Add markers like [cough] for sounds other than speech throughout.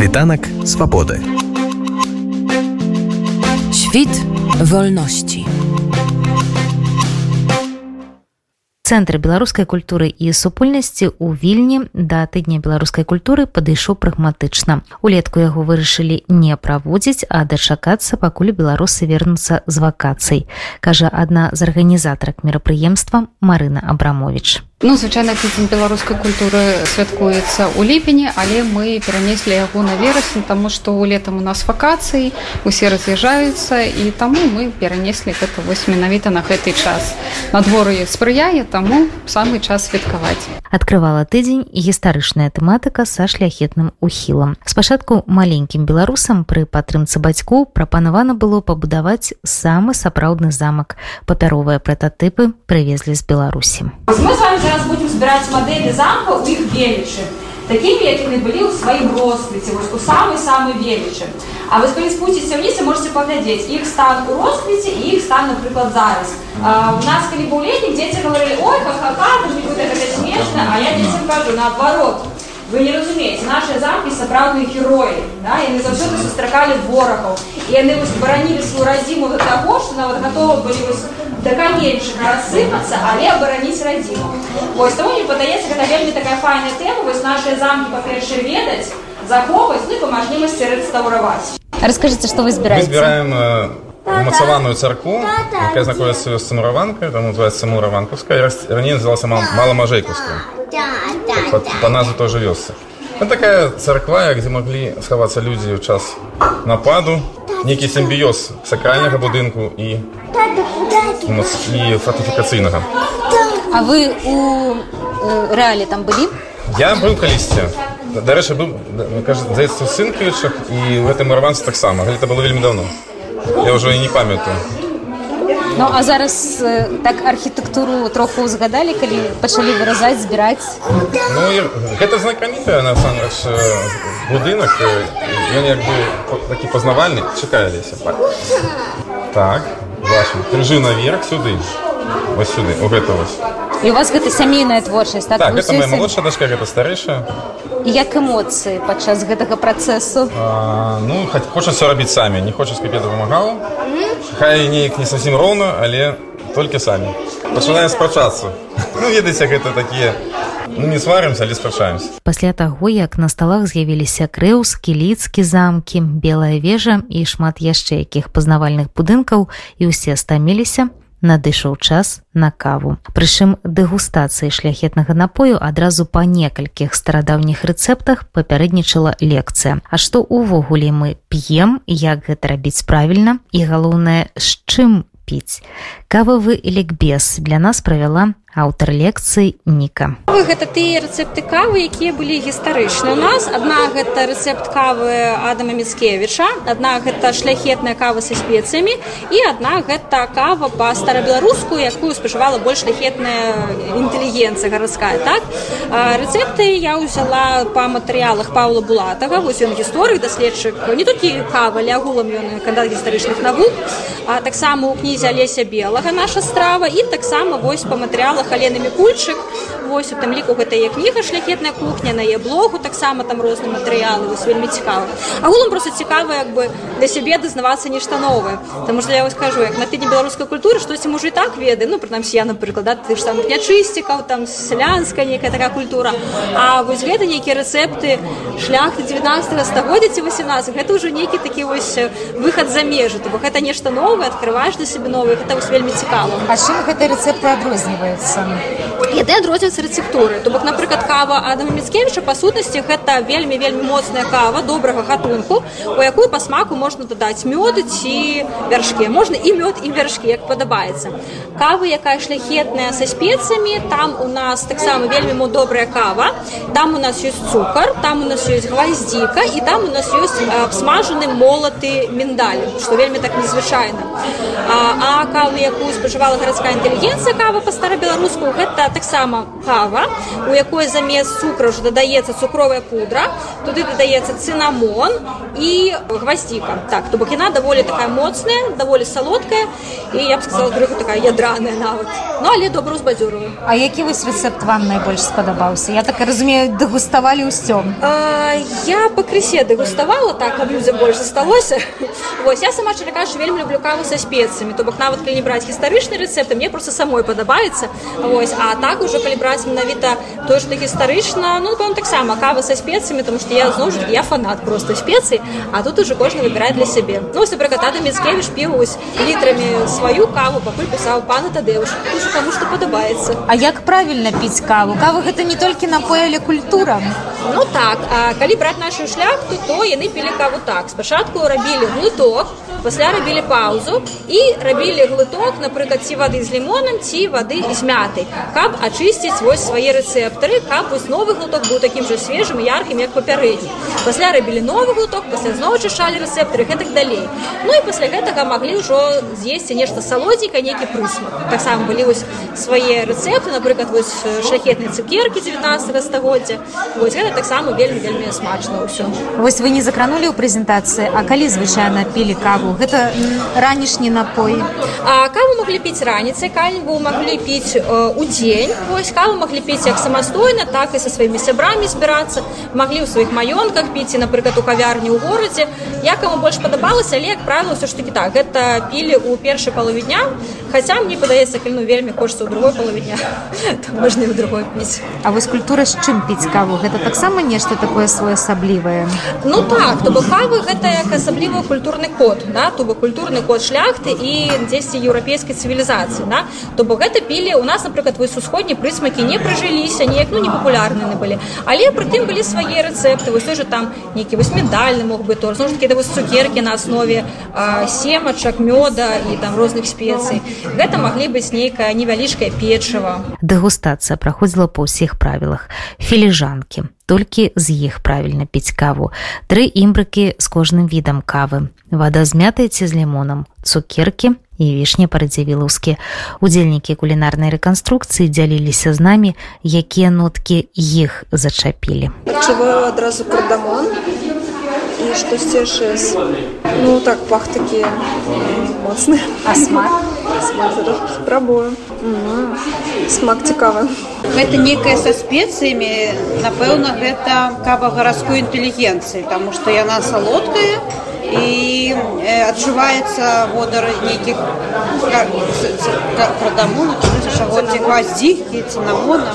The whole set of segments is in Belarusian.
Світанак свабоды. Świt wolności. Цэнтр беларускай культуры і супольнасці ў вільні да тыдня беларускай культуры падышоў прагматычна. Улетку яго вырашылі не праводзіць, а дачакацца, пакуль беларусы вернуцца з вакацый, кажа адна з арганізатарак мерапрыемства Марына Абрамович. Ну звычайна тыдзень беларускай культуры святкуецца ў ліпені, але мы перанеслі яго на верасень, таму што ў летам у нас вакацыі усе раз'язджаюцца і таму мы перанеслі гэта вось менавіта на гэты час. Надвор'е спрыяе, таму самы час святкаваць. Адкрывала тыдзень гістарычная тэматыка са шляхетным ухілам. Спачатку маленькім беларусам пры падтрымцы бацькоў прапанавана было пабудаваць самы сапраўдны замак. Папяровыя прататыпы прывезлі з Беларусі зараз будем збираць мадэлі замка у іх велічы такімі якімі былі ў сваім росквіце вось у самы самы велічы А вы калі спусціце вниз можете паглядзець іх стан у росквіце і іх стан напрыклад зараз а, у нас калі быў летнік дзеці говорили ой ха смешна а я дзецям кажу наоборот вы не разумееце наши замкі сапраўдныя героі да? яны заўсёды сустракалі ворагаў і яны вось баранілі сваю радзіму да таго што нават гатова былі вось да канечага рассыпацца але абараніць радзіму вось тому не падаецца гэта вельмі такая файная тэма вось наши замкі па-першае ведаць захоўваць ну, па мажлівасці рэстаўраваць расскажыце што вы збіраем збіраем умацаваную царкву якая знаходіцца самураванка там называется самураванкаўская раней называлася мала мажэйкаўская по, по назву тоже вёсцы. Это такая царква, где могли сховаться люди в час нападу. Некий симбиоз сакрального будинку и, и фортификацийного. А вы у э, реале там были? Я был в Калисте. До речи, был, кажется, здається, в Синкевичах, и в этом Ирванце так само. Это было вельми давно. Я уже и не памятаю. Ну а зараз так архітэктуру троху узгадалі калі пачалі выразаць збіраць? Ну, гэта знакамітая насамрэч будынак ён як бы такі пазнавальны чакаліся так вашу крыжы наверх сюды вось сюды у гэта вось. І у вас гэта сямейная творчасць так, так гэта моя малодшая дачка гэта старэйшая. Як эмоцыі падчас гэтага працэсу? Ну хоць хочацца рабіць самі не хочаш каб я дапамагала хай неяк не зусім роўна але толькі самі пачынаем спрачацца ну ведаеце гэта такія Ну, не сварымся але спрачаемся пасля таго як на сталах з'явіліся крэўскі лідскі замкі белая вежа і шмат яшчэ якіх пазнавальных будынкаў і ўсе стаміліся надышоў час на каву. Прычым дэгустацыі шляхетнага напою адразу па некалькіх старадаўніх рэцэптах папярэднічала лекцыя. А што ўвогуле мы п'ем, як гэта рабіць правільна і галоўнае, з чым піць. Кававы лікбез для нас правяла аўтар лекцыі ніка. Гэта тыя рэцэпты кавы якія былі гістарычныя у нас адна гэта рэцэпт кавы адама міцкевіча адна гэта шляхетная кава са спецыямі і адна гэта кава па старабеларуску якую спажывала больш шляхетная інтэлігенцыя гарадская так? Рэцэпты я ўзяла па матэрыялах паўла булатага. Вось ён гісторык даследчык не толькі кава ля агулам ён кандат гістарычных навук. А таксама у кнізе алеся белага наша страва. І таксама вось па матэрыялах чытала халенамі кульчык вось у тым ліку гэта я кніга шляхетная кухня на е блогу таксама там розны матэрыялы вось вельмі цікава агулам просто цікава як бы для сябе дазнавацца нешта новае Таму што я вас скажу як на тыдні беларускай культуры штосьці можа і так веды ну прынамсі я напрыклад да, ты ж там нячысцікаў там сялянская некая такая культура. А вось гэта нейкія рэцэпты шляхты 19 стагоддзя ці 18 гэта ўжо нейкі такі вось выхад за межы то бок гэта нешта новае открываеш для сябе новых это вось вельмі цікава А чым гэты рэцэпты адрозніваюцца яды адрозніваюцца рэцэптуры то бок напрыклад кава адама міцкевіча па сутнасці гэта вельмі вельмі моцная кава добрага гатунку у якую па смаку можна дадаць мёды ці вяршкі. Можна і мёд і вяршкі як падабаецца. Кавы якая шляхетная са спецыямі там у нас таксама вельмі мо добрая кава. Там у нас ёсць цукар там у нас ёсць гвоздзіка і там у нас ёсць абсмажаны молаты міндаль што вельмі так незвычайна. А, а кавы якую спажывала гарадская інтэлігенцыя кава па старабеларуску гэта таксама кава у якой замест цукра ўжо дадаецца цукровая пудра туды дадаецца цынамон і гвоздзіка так то бок яна даволі такая моцная даволі салодкая і я б сказала крыху такая ядраная нават. Ну але добру з бадзюрую А які вось рэцэпт вам найбольш спадабаўся? Я так разумею дэгуставалі ўсём я пакрысе дэгуставала так каб людзям больш засталося. [laughs] Вось я сама чаракаш вельмі люблю каву са спецыямі. То бок нават калі не браць гістарычны рэцэпт мне просто самой падабаецца. Вось а так ужо калі браць менавіта той што гістарычна ну вам таксама кава са спецыямі тому что я зноў я фанат просто спецый а тут уже кожны выбірае для сябе ну пракатады мецкевіш піўось літрамі сваю каву пакуль пісаў пана тадэуш кому што падабаецца А як правільна піць каву? Каву гэта не толькі напоілі культура Ну так а калі браць нашу шляхту то яны пілі каву так. Спачатку рабілі глыток пасля рабілі паузу і рабілі глыток напрыклад ці вады з лімонам ці вады з мятай каб ачысціць вось свае рэцэптары каб вось новы глуток быў такім жа свежым яркім як папярэдні. Пасля рабілі новы глуток пасля зноў чышалі рэцэптары гэтак далей. Ну і пасля гэтага маглі ўжо з'есці нешта салодзіка нейкі прысмак. Таксама былі вось свае рэцэпты напрыклад вось шляхетнай цукеркі 19 стагоддзя. Вось гэта таксама вельмі вельмі смачна ўсё. Вось вы не закранулі ў прэзентацыі А калі звычайна пілі каву? Гэта ранішні напой. А каву могли піць раніцай кальбу маглі піць у дзень вось каву маглі піць як самастойна так і со сваімі сябрамі збірацца. Маглі ў сваіх маёнках піць напрыклад у кавярні ў горадзе. Якаму больш падабалася але як правіла ўсё ж таки так. Гэта пілі ў першай палове дня хаця мне падаецца кальну вельмі хочется ў другой палове дня. [laughs] Можна ў другой піць А вось культура з чым піць каву? Гэта таксама нешта такое своеасаблівае Ну так то бок кавы гэта як асаблівы культурны код да то бок культурны код шляхты і дзесьці еўрапейскай цывілізацыі да. То бок гэта пілі у нас напрыклад вось усходні прысмакі не прыжыліся неяк ну не папулярныя былі але прытым былі свае рэцэпты вось же там нейкі вось медальны мог бы торт такі да вось цукеркі на аснове семачак мёда і там розных спецый гэта маглі быць нейкая невялічкая печыва. Дэгустацыя праходзіла па ўсіх правілах. Філіжанкі толькі з іх правільна піць каву. Тры імбрыкі з кожным відам кавы. Вада з мятай ці з лімонам цукеркі і вішні парадзівілаўскі. Удзельнікі кулінарнай рэканструкцыі дзяліліся з намі якія ноткі іх зачапілі. Адразу кардамон і штосьці яшчэ ну так пах такі моцны. А смак спрабую смак цікавы гэта некая са спецыямі напэўна гэта кава гарадской інтэлігенцыі таму што яна салодкая і адчуваецца водар нейкіх прадаму чагоддзі гваздзікі цынамона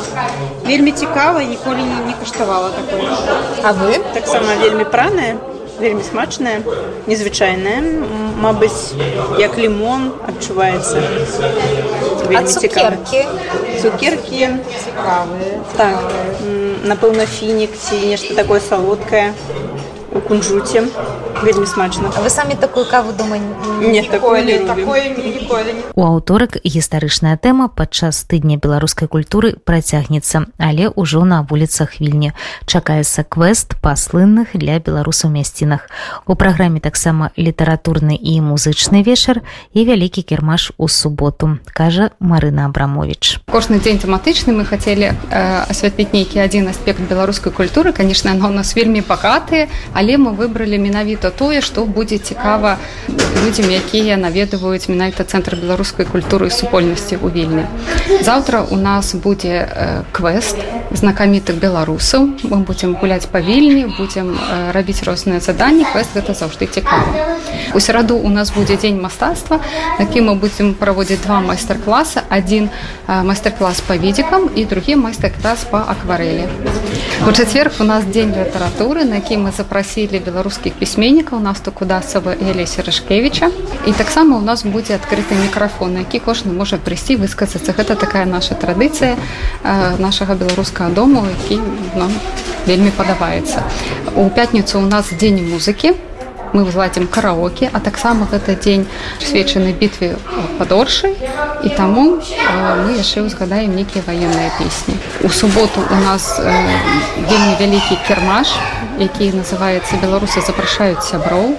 вельмі цікава ніколі не, не каштавала такое. А вы? Таксама вельмі праная вельмі смачная незвычайная Мабыць як лімон адчуваецца. Цукеркі? Цукеркі. Цікавыя так. напэўна фінік ці нешта такое салодкае у кунжуце вельмі смачна вы самі такую каву думаю не такое у аўторак гістарычная тэма падчас тыдня беларускай культуры працягнецца але ўжо на вуліцах вільні. Чакаецца квест па слынных для беларусаў мясцінах. У праграме таксама літаратурны і музычны вечар і вялікі кірмаш у суботу кажа Марына абрамович кожны дзень тэматычны. Мы хацелі э, асвятліць нейкі адзін аспект беларускай культуры. Конечно она у нас вельмі багатыя але мы выбралі менавіта тое што будзе цікава людзям якія наведваюць менавіта цэнтр беларускай культуры супольнасці ў вільні. Заўтра у нас будзе квест знакамітых беларусаў. Мы будзем гуляць па вільні будзем рабіць розныя заданні. Квест гэта заўжды цікава. У сераду у нас будзе дзень мастацтва які мы будзем праводзіць два майстар-класа э, майстар-клас па відзікам і другі майстар-клас па акварэлі. У чацверг у нас дзень літаратуры на які мы запрасілі беларускіх пісьменнікаў насту кудасава Элесі рашкевича і таксама у нас будзе адкрыты мікрафон які кожны можа прыйсці высказацца гэта такая наша традыцыя нашага беларускага дому які нам вельмі падабаецца. У пятніцу у нас дзень музыкі мы зладзім караоке а таксама гэта дзень сведчаны бітве падоршай і таму мы яшчэ узгадаем нейкія ваенныя песні у суботу у нас вельмі вялікі кірмаш які называецца беларусы запрашаюць сяброў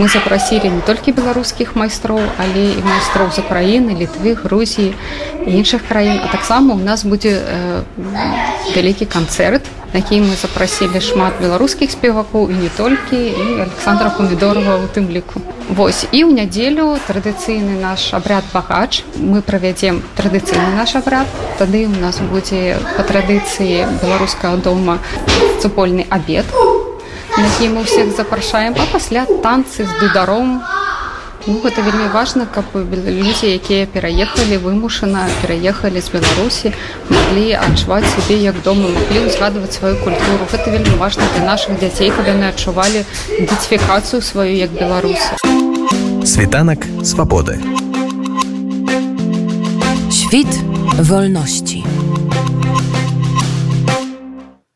мы запрасілі не толькі беларускіх майстроў але і майстроў з украіны літвы грузіі іншых краін а таксама у нас будзе э, вялікі канцэрт які мы запрасілі шмат беларускіх спевакоў і не толькі і александра помидорова у тым ліку. Вось і ў нядзелю традыцыйны наш абряд багач. Мы правядзем традыцыйны наш абрад тады у нас будзе па традыцыі беларускага дома цупольны абед на які мы ўсіх запрашаем а пасля танцы з дударом Ну, гэта вельмі важна каб людзі якія пераехалі вымушана пераехалі з беларусі маглі адчуваць сябе як дома маглі узгадваць сваю культуру. Гэта вельмі важна для наших дзяцей каб яны адчувалі ідэнтыфікацыю сваю як беларусы. Світанак свабоды. Świt wolności.